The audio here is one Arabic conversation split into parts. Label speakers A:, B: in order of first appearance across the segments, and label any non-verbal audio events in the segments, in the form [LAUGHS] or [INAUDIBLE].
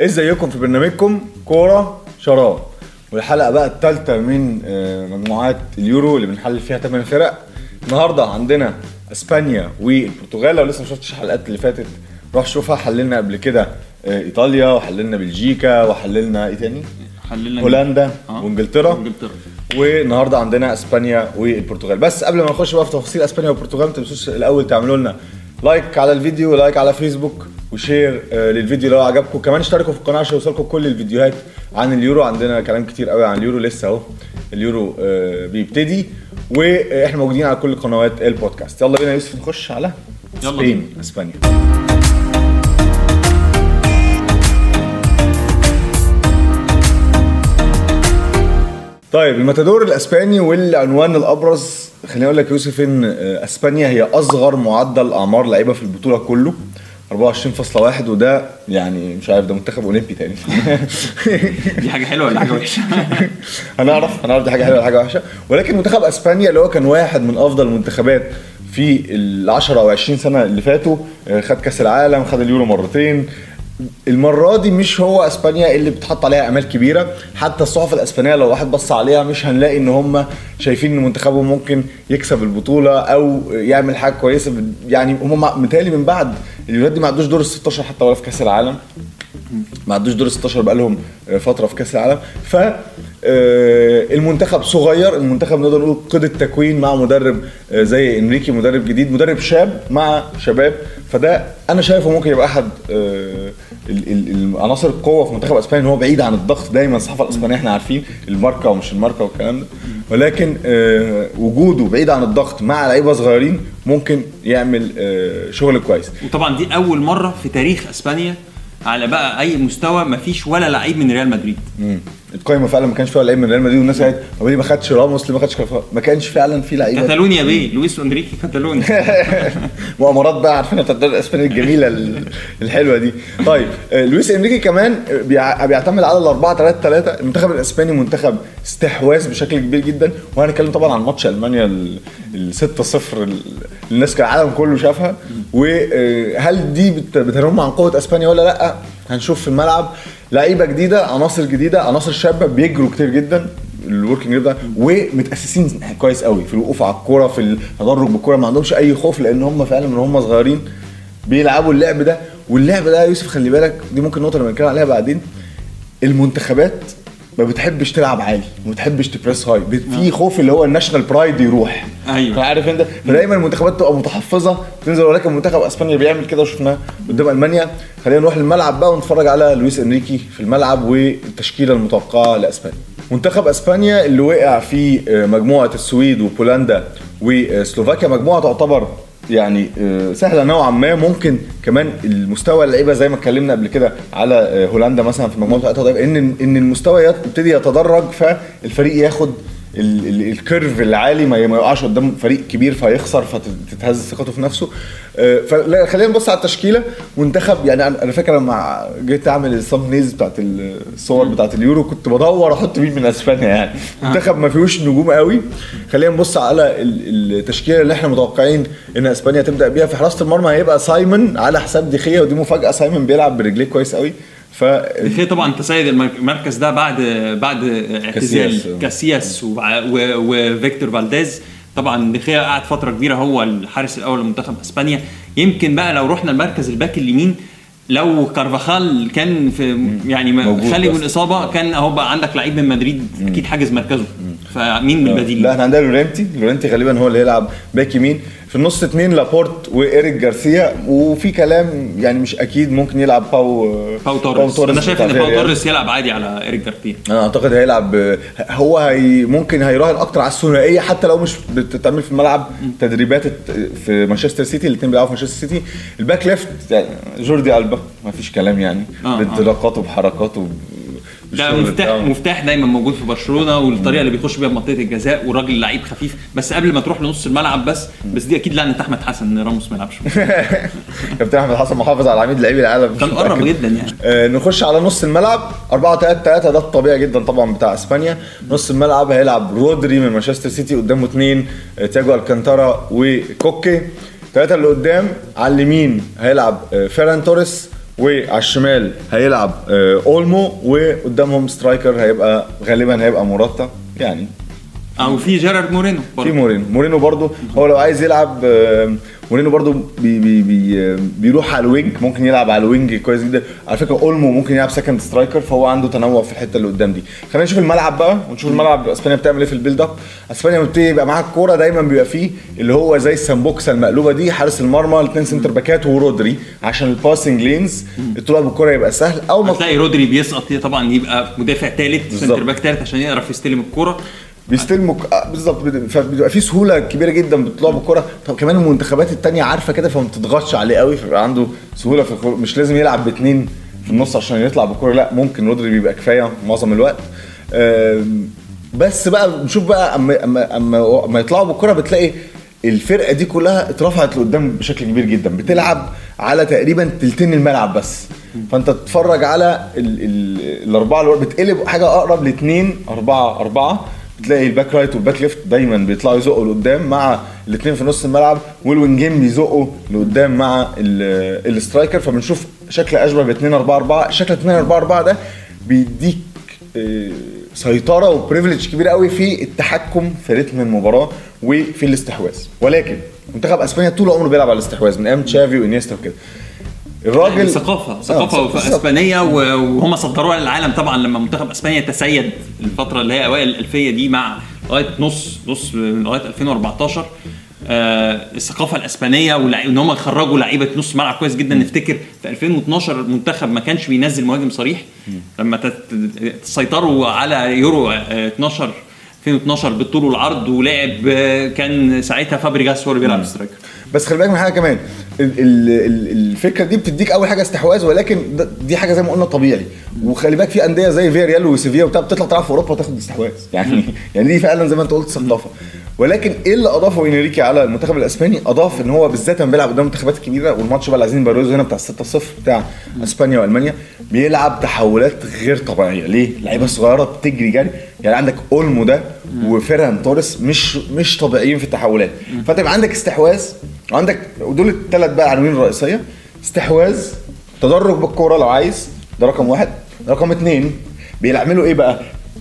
A: ازيكم في برنامجكم؟ كورة شراب. والحلقة بقى الثالثه من آه، مجموعات اليورو اللي بنحلل فيها 8 فرق. النهارده عندنا إسبانيا والبرتغال. لو لسه ما شفتش الحلقات اللي فاتت روح شوفها. حللنا قبل كده آه، إيطاليا وحللنا بلجيكا وحللنا إيه تاني؟
B: حللنا
A: هولندا
B: آه.
A: وإنجلترا.
B: وانجلترا
A: والنهاردة عندنا إسبانيا والبرتغال. بس قبل ما نخش بقى في تفاصيل إسبانيا والبرتغال ما تنسوش الأول تعملوا لنا like على الفيديو like على فيسبوك و share آه، للفيديو لو عجبكم. كمان اشتركوا في القناة عشان يوصلكم كل الفيديوهات عن اليورو. عندنا كلام كتير قوي عن اليورو لسه اهو اليورو آه، بيبتدي. وإحنا موجودين على كل قنوات البودكاست يلا بينا يا يوسف نخش على
B: يلا
A: Spain إسبانيا. طيب الماتادور الإسباني والعنوان الأبرز خليني أقول لك يوسف إن آه، إسبانيا هي أصغر معدل أعمار لعيبة في البطولة كله. 24.1 وده يعني مش عارف ده منتخب أولمبي تقريبا. [LAUGHS]
B: دي حاجة حلوة ولا حاجة وحشة؟ [LAUGHS]
A: هنعرف هنعرف دي حاجة حلوة ولا حاجة وحشة. ولكن منتخب إسبانيا اللي هو كان واحد من أفضل المنتخبات في ال 10 أو 20 سنة اللي فاتوا آه، خد كأس العالم خد اليورو مرتين المرة دي مش هو أسبانيا اللي بتحط عليها امال كبيرة. حتى الصحف الأسبانية لو واحد بص عليها مش هنلاقي إن هم شايفين إن منتخبهم ممكن يكسب البطولة أو يعمل حاجة كويسة. يعني هم متهيألي من بعد اليورات دي ما عدوش دور ال 16 حتى ولا في كأس العالم. ما عدوش دور ال 16 بقى لهم فترة في كأس العالم. ف آه، المنتخب صغير. المنتخب نقدر نقول قيد التكوين مع مدرب آه، زي إنريكي مدرب جديد مدرب شاب مع شباب. فده أنا شايفه ممكن يبقى أحد العناصر القوة في منتخب أسبانيا إن هو بعيد عن الضغط دايما الصحافة الأسبانية إحنا عارفين الماركة ومش الماركة والكلام ده. ولكن آه، وجوده بعيد عن الضغط مع لعيبة صغيرين ممكن يعمل آه، شغل كويس.
B: وطبعا دي أول مرة في تاريخ أسبانيا على بقى أي مستوى ما فيش ولا لعيب من ريال مدريد.
A: مم. القايمه فعلا ما كانش فيها لعيب من ريال مدريد والناس قالت طب ليه ما خدش راموس؟ ليه ما خدش كارفاخال ما كانش فعلا في لعيبة.
B: كاتالونيا بيه لويس أنريكي كاتالونيا. [LAUGHS]
A: مؤامرات بقى عارفين بتاعت الدوري الإسباني الجميلة ال- الحلوة دي. طيب آه، لويس أنريكي كمان آه، بيع- بيعتمد على الأربعة 3 3 المنتخب الإسباني منتخب استحواذ بشكل كبير جدا. وهنتكلم طبعا عن ماتش ألمانيا ال 6 0 الناس كان العالم كله شافها. وهل دي بت- بتنم عن قوة إسبانيا ولا لأ؟ هنشوف في الملعب لعيبة جديدة عناصر جديدة عناصر شابة بيجروا كتير جدا الوركينج ده ومتأسسين كويس قوي في الوقوف على الكورة في التدرج بالكورة ما عندهمش أي خوف لأن هم فعلا من هم صغيرين بيلعبوا اللعب ده. واللعب ده يا يوسف خلي بالك دي ممكن نقطة اللي بنتكلم عليها بعدين. المنتخبات ما بتحبش تلعب عالي ما بتحبش تبريس هاي في خوف اللي هو الناشونال برايد يروح.
B: أيوة.
A: عارف أنت؟ فدايما المنتخبات تبقى متحفظة تنزل ولكن منتخب أسبانيا بيعمل كده وشفناه قدام ألمانيا. خلينا نروح للملعب بقى ونتفرج على لويس إنريكي في الملعب والتشكيلة المتوقعة لأسبانيا. منتخب أسبانيا اللي وقع في آه، مجموعة السويد وبولندا وسلوفاكيا مجموعة تعتبر يعني آه، سهلة نوعا ما. ممكن كمان المستوى اللعيبة زي ما اتكلمنا قبل كده على آه، هولندا مثلا في طيب إن إن المستوى يبتدي يتدرج فالفريق ياخد ال curve العالي ما يقعش قدام فريق كبير فيخسر فتتهز ثقته في نفسه. آه، فلا خلينا نبص على التشكيلة منتخب يعني أنا فاكر لما جيت أعمل ال thumbnails بتاعت الصور بتاعت اليورو كنت بدور أحط مين من أسبانيا يعني. منتخب ما فيهوش نجوم قوي. خلينا نبص على ال- التشكيلة اللي إحنا متوقعين إن أسبانيا تبدأ بيها. في حراسة المرمى هيبقى سايمون على حساب ديخيا ودي مفاجأة. سايمون بيلعب برجليه كويس قوي. ف
B: طبعا تسيد المركز ده بعد بعد اعتزال
A: كاسياس.
B: و- وفيكتور فالديز. طبعا دخيا قعد فترة كبيرة هو الحارس الأول لمنتخب إسبانيا. يمكن بقى لو رحنا المركز ال back اليمين لو كارفاخال كان في يعني خالي. من الاصابه كان اهو بقى عندك لعيب من مدريد أكيد حاجز مركزه. فمين من البديل
A: لا إحنا عندنا لورنتي لورنتي غالبا هو اللي هيلعب back يمين. في النص اتنين لابورت وإيريك جارسيا وفي كلام يعني مش أكيد ممكن يلعب باو
B: باو توريس أنا شايف إن
A: بتاع
B: باو
A: ريال.
B: توريس يلعب عادي على إيريك جارسيا
A: أنا أعتقد هيلعب هو هي ممكن هيراهن أكتر على الثنائية حتى لو مش بتتعمل في الملعب تدريبات في مانشستر سيتي الاثنين بيلعبوا في مانشستر سيتي ال back left يعني جوردي ألبا ما فيش كلام يعني
B: آه، آه.
A: بانطلاقاته بحركاته
B: ده مفتاح. مفتاح دايما موجود في برشلونة والطريقة اللي بيخش بيها منطقة الجزاء والراجل لعيب خفيف. بس قبل ما تروح لنص الملعب بس بس دي أكيد لعنة أحمد حسن إن راموس ما يلعبش. [LAUGHS]
A: كابتن أحمد حسن محافظ على عميد لاعبي العالم.
B: كان قرب. جدا يعني.
A: آه، نخش على نص الملعب. 4 3 3 ده الطبيعي جدا طبعا بتاع إسبانيا. نص الملعب هيلعب رودري من مانشستر سيتي قدامه اثنين تياجو ألكانتارا وكوكي. ثلاثة اللي قدام على اليمين هيلعب آه، فيران توريس. وعلى الشمال هيلعب آه، أولمو وقدامهم striker هيبقى غالبا هيبقى موراتا يعني
B: أو في جيرارد مورينو
A: في
B: برضه.
A: مورينو مورينو برضو هو لو عايز يلعب مورينو برضو بي بي بي بيروح على ال wing ممكن يلعب على ال wing كويس جدا. على فكرة أولمو ممكن يلعب second striker فهو عنده تنوع في الحتة اللي قدام دي. خلينا نشوف الملعب بقى ونشوف الملعب إسبانيا بتعمل إيه في ال build up إسبانيا بتبتدي يبقى معاها الكورة دايما بيبقى فيه اللي هو زي السامبوكسة المقلوبة دي حارس المرمى الاثنين center back ات ورودري عشان ال passing lanes الطلوع بالكورة يبقى سهل. اول ما
B: هتلاقي رودري بيسقط طبعا يبقى مدافع ثالث. center back ثالث عشان يعرف يستلم الكورة.
A: بيستلموا آه، بالظبط. فبيبقى في سهولة كبيرة جدا بتطلع بالكره طب كمان المنتخبات التانية عارفة كده فما بتضغطش عليه قوي فبيبقى عنده سهولة في الكوره مش لازم يلعب باثنين في النص عشان يطلع بالكره لا ممكن رودري بيبقى كفاية معظم الوقت. بس بقى نشوف بقى اما اما اما, أما يطلعوا بالكره بتلاقي الفرقة دي كلها اترفعت لقدام بشكل كبير جدا. بتلعب على تقريبا تلتين الملعب بس. فأنت تتفرج على ال ال الأربعة اللي بتقلب حاجة أقرب لاثنين أربعة أربعة. بتلاقي ال back right وال back left دايما بيطلعوا يزقوا لقدام مع الاثنين في نص الملعب والوينجين بيزقوا لقدام مع ال- ال striker. فبنشوف شكل أشبه ب 2 4 4 شكل 2 4 4 ده بيديك آه، سيطرة و privilege كبير قوي في التحكم في رتم المباراة وفي الاستحواذ. ولكن منتخب أسبانيا طول عمره بيلعب على الاستحواذ من أيام تشافي وإنيستا وكده. الراجل
B: يعني ثقافة ثقافة
A: آه،.
B: إسبانية وهم صدروها للعالم طبعا لما منتخب إسبانيا تسيد الفترة اللي هي أوائل الألفية دي مع لغاية نص نص لغاية 2014 آه الثقافة الإسبانية وان هم يخرجوا لعيبة نص ملعب كويس جدا. نفتكر في 2012 المنتخب ما كانش بينزل مهاجم صريح. لما تسيطروا على يورو آه، 12 2012 بالطول والعرض ولعب آه، كان ساعتها فابريجاس هو اللي بيلعب striker.
A: بس خلي بالك من حاجة كمان. ال- ال- ال- الفكرة دي بتديك أول حاجة استحواذ ولكن دي حاجة زي ما قلنا طبيعي. وخلي بالك في أندية زي فياريال وسيفيا وبتاع بتطلع تلعب في أوروبا وتاخد استحواذ. [LAUGHS] يعني يعني دي فعلا زي ما أنت قلت ثقافة. ولكن إيه اللي أضافه إنريكي على المنتخب الأسباني؟ أضاف إن هو بالذات لما بيلعب قدام المنتخبات الكبيرة والماتش بقى اللي عايزين نبروزه هنا بتاع 6-0 بتاع أسبانيا وألمانيا بيلعب تحولات غير طبيعية. ليه؟ اللعيبه الصغيره بتجري جري. يعني عندك أولمو ده وفيران توريس مش مش طبيعيين في التحولات. فأنت عندك استحواذ وعندك ودول الثلاث بقى عناوين الرئيسية. استحواذ تدرج بالكورة لو عايز ده رقم واحد. رقم اثنين بيعملوا إيه بقى؟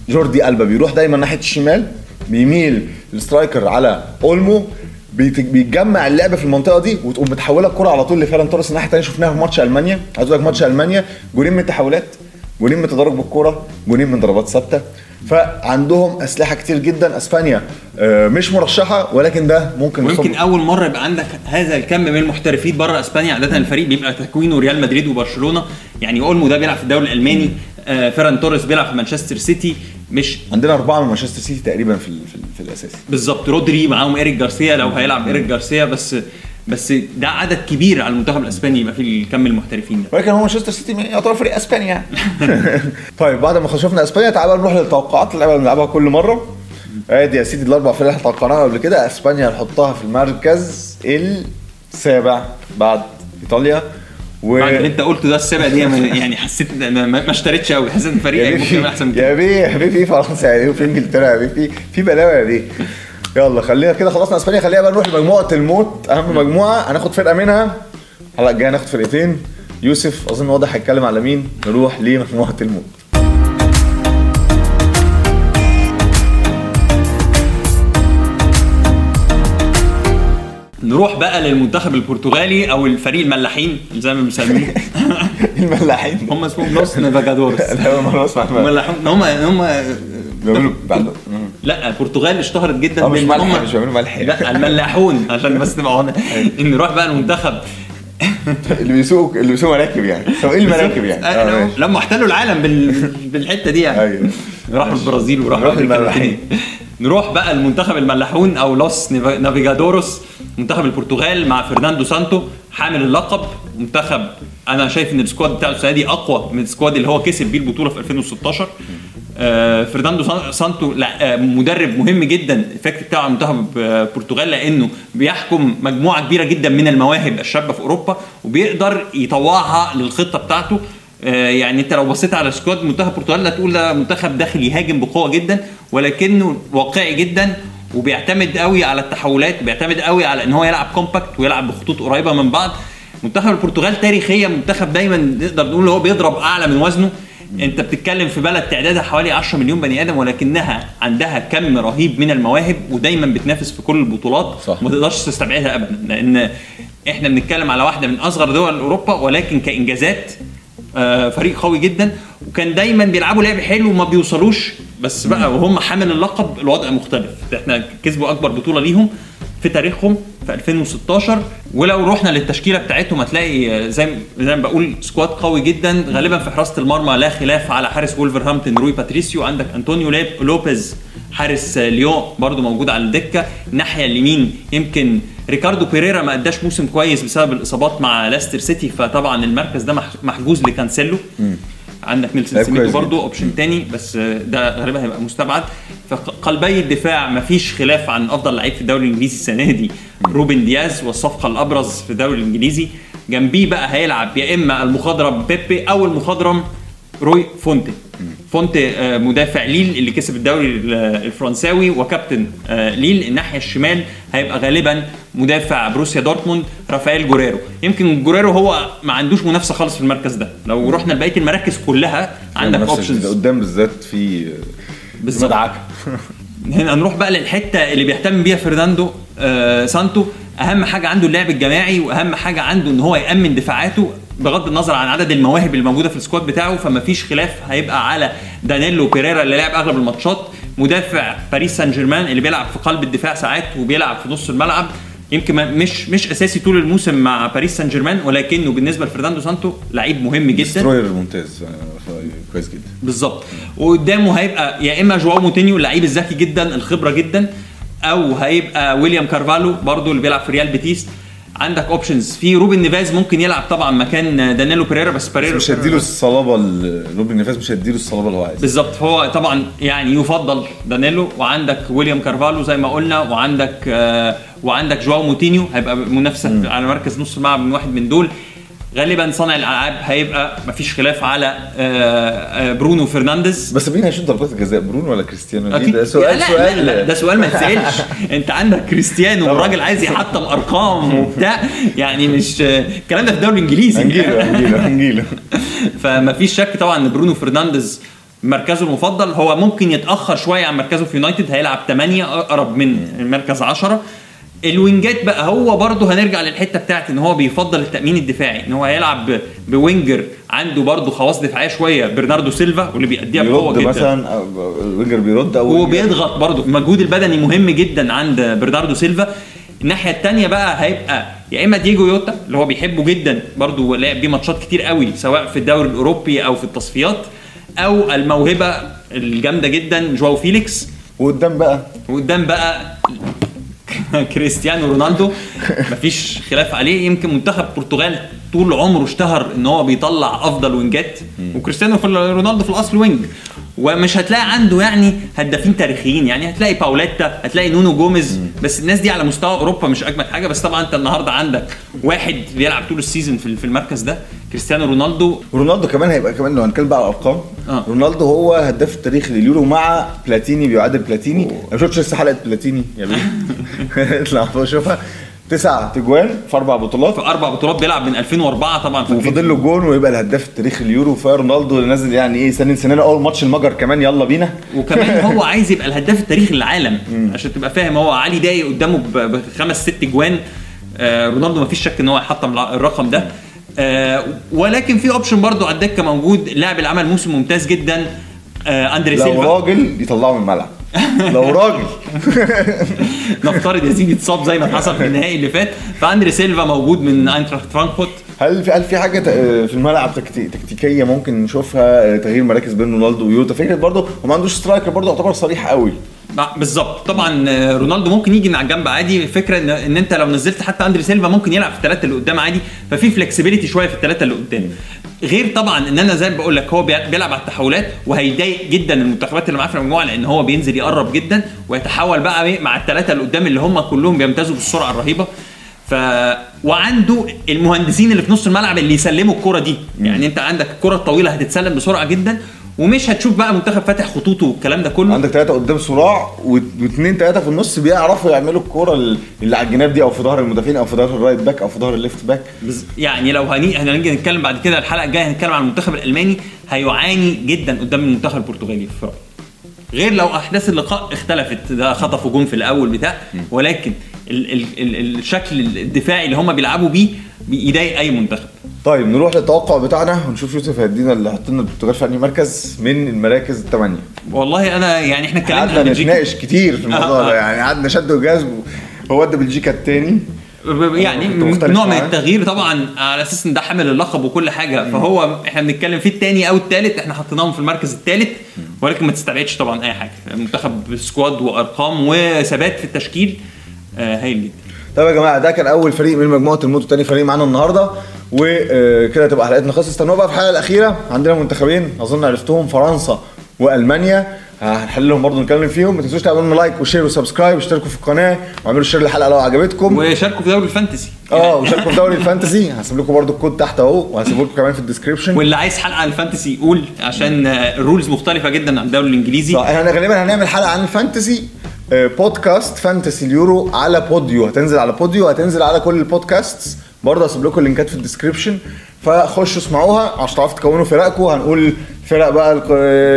A: جوردي ألبا بيروح دايما ناحية الشمال بيميل ال striker على أولمو بيت- بيتجمع اللعب في المنطقة دي وتقوم متحولة الكره على طول لفيران توريس. الناحيه الثانية شفناها في ماتش ألمانيا. عايز أقول لك ماتش ألمانيا جولين من التحولات جولين من تدرج بالكورة جولين من ضربات ثابتة. فعندهم أسلحة كتير جدا أسبانيا آه، مش مرشحة ولكن ده ممكن
B: ويمكن أول مرة يبقى عندك هذا الكم من المحترفين بره إسبانيا عادة. الفريق بيبقى تكوينه ريال مدريد وبرشلونة. يعني أولمو ده بيلعب في الدوري الألماني آه فيران توريس بيلعب في مانشستر سيتي. مش
A: عندنا أربعة من مانشستر سيتي تقريبا في في, في الاساسي
B: بالظبط. رودري معاهم إيريك جارسيا لو هيلعب إيريك جارسيا بس بس ده عدد كبير على المنتخب الأسباني يبقى في الكم المحترفين ده.
A: ولكن هو مانشستر سيتي يعتبر فريق اسباني يعني [LAUGHS] طيب بعد ما شفنا أسبانيا تعالى نروح للتوقعات اللي بنلعبها كل مرة. ادي يا سيدي الأربع فرق اللي توقعناها قبل كده أسبانيا هنحطها في المركز السابع بعد إيطاليا. و
B: بعد اللي أنت قلته ده السابع دي يعني حسيت ما, اشتريتش قوي حسيت إن الفريق
A: بيه
B: ممكن أحسن من
A: يا
B: كده
A: بيه يا بيه في فرنسا يا بيه وفي إنجلترا يا بيه في في بلاوي يا بيه. يلا خلينا كده خلصنا إسبانيا خلينا بقى نروح لمجموعة الموت. أهم مجموعة هناخد فرقة منها. الحلقة الجايه هناخد فرقتين. يوسف أظن واضح هيتكلم على مين؟ نروح لمجموعة الموت.
B: نروح بقى للمنتخب البرتغالي أو الفريق الملاحين زي ما بيسموه. [LAUGHS]
A: الملاحين.
B: هم اسمهم لوس نافاجادورس [LAUGHS] هم هم
A: بيعملوا بعد
B: لا البرتغال اشتهرت جدا
A: آه مش ملح مش بيعملوا ملح
B: لا الملاحون [LAUGHS] عشان بس نبقى هنا إن نروح بقى المنتخب.
A: اللي بيسوقوا اللي بيسوقوا مراكب يعني. سواقين المراكب يعني؟
B: آه، لو-
A: ماشي.
B: لما احتلوا العالم بال... بالحتة دي يعني.
A: أيوه.
B: راحوا البرازيل وراحوا. اللاتينية. نروح بقى المنتخب الملاحون أو los navegadores منتخب البرتغال مع فرناندو سانتو حامل اللقب. منتخب أنا شايف إن ال squad بتاعه السنة دي أقوى من ال squad اللي هو كسب بيه البطولة في 2016 آه فرناندو سان- سانتو لا آه مدرب مهم جدا. الفكر بتاعه على منتخب آه، البرتغال لأنه بيحكم مجموعة كبيرة جدا من المواهب الشابة في أوروبا وبيقدر يطوعها للخطة بتاعته. آه، يعني أنت لو بصيت على squad منتخب البرتغال هتقول ده منتخب داخل يهاجم بقوة جدا ولكنه واقعي جدا وبيعتمد قوي على التحولات بيعتمد قوي على إن هو يلعب compact ويلعب بخطوط قريبة من بعض. منتخب البرتغال تاريخيا منتخب دايما نقدر نقول هو بيضرب أعلى من وزنه. انت بتتكلم في بلد تعدادها حوالي 10 مليون بني آدم ولكنها عندها كم رهيب من المواهب ودايما بتنافس في كل البطولات
A: صح.
B: ما تقدرش تستبعدها ابدا لأن إحنا بنتكلم على واحدة من أصغر دول أوروبا ولكن كإنجازات آه، فريق قوي جدا وكان دايما بيلعبوا لعب حلو وما بيوصلوش. بس بقى وهم حامل اللقب الوضع مختلف. إحنا كسبوا أكبر بطولة ليهم في تاريخهم. في 2016 ولو رحنا للتشكيلة بتاعتهم هتلاقي آه، زي زي ما بقول squad قوي جدا. غالبا في حراسة المرمى لا خلاف على حارس وولفرهامبتون روي باتريسيو عندك انطوني لوبيز حارس آه، ليون برضو موجود على الدكة. الناحية اليمين يمكن ريكاردو بيريرا ما أداش موسم كويس بسبب الإصابات مع لاستر سيتي فطبعا المركز ده مح- محجوز لكانسيلو. عندك نيلسون سيميدو
A: كويس
B: برضو option تاني بس ده غالبا هيبقى مستبعد. فقلبي الدفاع مفيش خلاف عن أفضل لعيب في الدوري الإنجليزي السنة دي روبن دياز والصفقة الأبرز في الدوري الإنجليزي. جنبيه بقى هيلعب يا إما المخضرم بيبي أو المخضرم جوزيه فونتي. فونتي آه، مدافع ليل اللي كسب الدوري ال- الفرنساوي وكابتن آه، ليل الناحية الشمال هيبقى غالبا مدافع بوروسيا دورتموند رافائيل جوريرو. يمكن جوريرو هو ما عندوش منافسة خالص في المركز ده. لو رحنا لبقية المراكز كلها عندك
A: منافسة options. قدام بالذات في
B: بالظبط.
A: مدعكة. [LAUGHS]
B: هنا نروح بقى للحتة اللي بيهتم بيها فرناندو آه سانتو. أهم حاجة عنده اللعب الجماعي وأهم حاجة عنده إن هو يأمن دفاعاته. بغض النظر عن عدد المواهب اللي موجودة في ال squad بتاعه فما فيش خلاف هيبقى على دانيلو بيريرا اللي لعب أغلب الماتشات. مدافع باريس سان جيرمان اللي بيلعب في قلب الدفاع ساعات وبيلعب في نص الملعب. يمكن مش مش أساسي طول الموسم مع باريس سان جيرمان ولكنه بالنسبة لفرناندو سانتو لعيب مهم جدا.
A: destroyer ممتاز آه، كويس جدا.
B: بالظبط. وقدامه هيبقى يا إما جواو موتينيو اللعيب الذكي جدا الخبرة جدا أو هيبقى ويليام كارفالو برضو اللي بيلعب في ريال بيتيس. عندك options في روبن نيفاز ممكن يلعب طبعا مكان دانيلو بيريرا بس بيريرا
A: مش هيديله الصلابة ال- روبن نيفاس مش هيديله الصلابة اللي هو عايزها.
B: بالظبط. هو طبعا يعني يفضل دانيلو وعندك ويليام كارفالو زي ما قلنا وعندك آه وعندك جواو موتينيو هيبقى منافسة على مركز نص الملعب من واحد من دول. غالبا صانع الألعاب هيبقى مفيش خلاف على آه آه برونو فرنانديز.
A: بس مين هيشوط ضربات الجزاء؟ برونو ولا كريستيانو؟ دي
B: أكيد.
A: ده سؤال
B: لا
A: سؤال
B: لا لا ده سؤال ما يتسألش. [LAUGHS] أنت عندك كريستيانو. والراجل عايز يحطم ارقام وبتاع. يعني مش الكلام ده في الدوري الإنجليزي.
A: هنجيله هنجيله [LAUGHS] هنجيله
B: فما فيش شك طبعا إن برونو فرنانديز مركزه المفضل. هو ممكن يتأخر شوية عن مركزه في يونايتد هيلعب 8 أقرب من المركز 10 ال wingات بقى هو برضه هنرجع للحتة بتاعت إن هو بيفضل التأمين الدفاعي إن هو هيلعب ب winger عنده برضه خواص دفاعية شوية برناردو سيلفا واللي بيأديها
A: بقوة
B: جدا.
A: مثلا ال winger بيرد أو
B: وبيضغط برضه. المجهود البدني مهم جدا عند برناردو سيلفا. الناحية الثانية بقى هيبقى يا إما دييجو يوتا اللي هو بيحبه جدا برضه لعب بيه ماتشات كتير قوي سواء في الدوري الأوروبي أو في التصفيات أو الموهبة الجامدة جدا جواو فيليكس.
A: وقدام بقى.
B: وقدام بقى [LAUGHS] كريستيانو رونالدو. مفيش خلاف عليه. يمكن منتخب البرتغال طول عمره اشتهر إن هو بيطلع أفضل wingات. وكريستيانو في رونالدو في الأصل wing. ومش هتلاقي عنده يعني هدافين تاريخيين. يعني هتلاقي باوليتا هتلاقي نونو جوميز. بس الناس دي على مستوى أوروبا مش أجمد حاجة. بس طبعا أنت النهارده عندك واحد بيلعب طول ال season في في المركز ده. كريستيانو رونالدو.
A: ورونالدو كمان هيبقى كمان لو هنتكلم بقى على الأرقام
B: آه.
A: رونالدو هو هداف التاريخ لليورو مع بلاتيني بيعادل بلاتيني. أنا ما شفتش لسه حلقة بلاتيني يا بيه. [LAUGHS] اطلع شوفها. تسع تجوان في أربع بطولات.
B: في أربع بطولات بيلعب من 2004 طبعا؟
A: وفاضل له جون ويبقى الهداف التاريخي اليورو فرونالدو اللي نازل يعني إيه سنين سنين أول ماتش المجر كمان يلا بينا.
B: وكمان [LAUGHS] هو عايز يبقى الهداف التاريخي للعالم. عشان تبقى فاهم هو علي داي قدامه بخمس ست جوان. آه رونالدو ما فيش شك إن هو الع- الرقم ده. آه ولكن في option برضو على الدكة موجود لاعب العمل موسم ممتاز جدا آه
A: أندريه
B: سيلفا.
A: راجل يطلعه من الملعب. لو [LAUGHS] راجل.
B: نفترض يا سيدي اتصاب زي ما حصل في النهائي اللي فات. فأندري سيلفا موجود من اينتراخت فرانكفورت
A: هل في هل في حاجة ت- في الملعب تكتي- تكتيكية ممكن نشوفها؟ تغيير مراكز بين رونالدو ويوتا. فكرة برضه هو ما عندوش striker برضه يعتبر صريح قوي.
B: بالظبط. طبعا آه، رونالدو ممكن يجي من على الجنب عادي. الفكرة ان, إن أنت لو نزلت حتى أندري سيلفا ممكن يلعب في الثلاثه اللي قدام عادي. ففي flexibility شوية في الثلاثه اللي قدام. غير طبعا إن أنا زي ما بقول لك هو بي- بيلعب على التحولات وهيضايق جدا المنتخبات اللي معاه في المجموعة لأن هو بينزل يقرب جدا ويتحول بقى إيه مع الثلاثه اللي قدام اللي هم كلهم بيمتازوا بالسرعة الرهيبة. ف وعنده المهندسين اللي في نص الملعب اللي يسلموا الكرة دي. يعني انت عندك الكره الطويله هتتسلم بسرعة جدا ومش هتشوف بقى منتخب فاتح خطوطه والكلام ده كله.
A: عندك ثلاثة قدام سراع واثنين ثلاثة في النص بيعرفوا يعملوا الكوره اللي على الجناب دي أو في ظهر المدافعين أو في ظهر ال right back أو في ظهر ال left
B: back يعني لو هني هنيجي نتكلم بعد كده الحلقة الجاية هنتكلم عن المنتخب الألماني هيعاني جدا قدام المنتخب البرتغالي في رايي غير لو أحداث اللقاء اختلفت ده خطفوا جون في الأول بتاع ولكن ال ال ال الشكل الدفاعي اللي هم بيلعبوا بيه بيضايق أي منتخب.
A: طيب نروح للتوقع بتاعنا. ونشوف يوسف هيدينا اللي لنا البرتغال في أنهي مركز من المراكز الثمانيه
B: والله أنا يعني إحنا اتكلمنا
A: قعدنا نتناقش كتير في الموضوع
B: آه،
A: ده.
B: آه. [LAUGHS]
A: يعني قعدنا شد وجذب هو ادى بلجيكا الثاني
B: يعني نوع من. التغيير طبعا على أساس إن ده حامل اللقب وكل حاجة. فهو إحنا بنتكلم فيه الثاني أو الثالث إحنا حطيناهم في المركز الثالث ولكن ما تستبعدش طبعا أي حاجة. منتخب سكواد وأرقام وثبات في التشكيل. هايل جدا.
A: طيب يا جماعة ده كان أول فريق من مجموعة الموتو تاني فريق معانا النهارده. وكده تبقى حلقتنا خلصت. استنوا بقى في الحلقة الأخيرة. عندنا منتخبين أظن عرفتهم فرنسا وألمانيا. هنحللهم برضه نتكلم فيهم. ما تنسوش تعملوا like و share و subscribe. واشتركوا في القناة واعملوا share للحلقة لو عجبتكم.
B: وشاركوا في دوري ال
A: fantasy. آه وشاركوا في دوري ال fantasy. هسيب لكم برضه الكود تحت أهو وهسيبه لكم كمان في ال description
B: واللي عايز حلقة عن ال fantasy يقول عشان آه، ال rules مختلفة جدا عن الدوري الإنجليزي.
A: صح إحنا غالبا هنعمل حلقة عن ال fantasy. آه، بودكاست fantasy اليورو على بوديو هتنزل على بوديو هتنزل على كل البودكاست برضه هسيب لكم ال لينكات في ال description فخشوا اسمعوها عشان تعرفوا تكونوا فرقكم. هنقول فرق بقى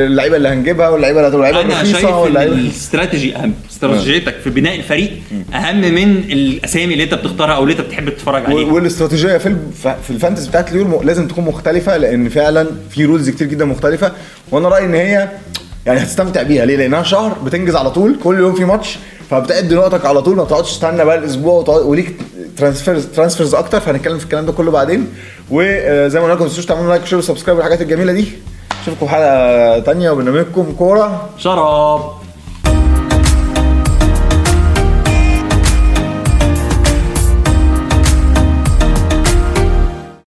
A: اللعيبة اللي هنجيبها واللعيبة اللي هتبقى
B: الرخيصة
A: واللعيبة
B: الاستراتيجي أهم. استراتيجيتك في بناء الفريق أهم من الأسامي اللي أنت بتختارها أو اللي أنت بتحب تتفرج عليها.
A: والاستراتيجية في في ال fantasy بتاعت اليورو لازم تكون مختلفة لأن فعلا في rules كتير جدا مختلفة. وأنا رأيي إن هي يعني هتستمتع بيها. ليه؟ لأنها شهر بتنجز على طول كل يوم في ماتش فبتقضي وقتك على طول ما بتقعدش تستنى بقى الأسبوع وليك transfers transfers أكتر فهنتكلم في الكلام ده كله بعدين. وزي ما قلنا لكم ما تنسوش تعملوا like و share و subscribe والحاجات الجميلة دي. اشوفكم في حلقة تانية وبرنامجكم كورة.
B: شراب.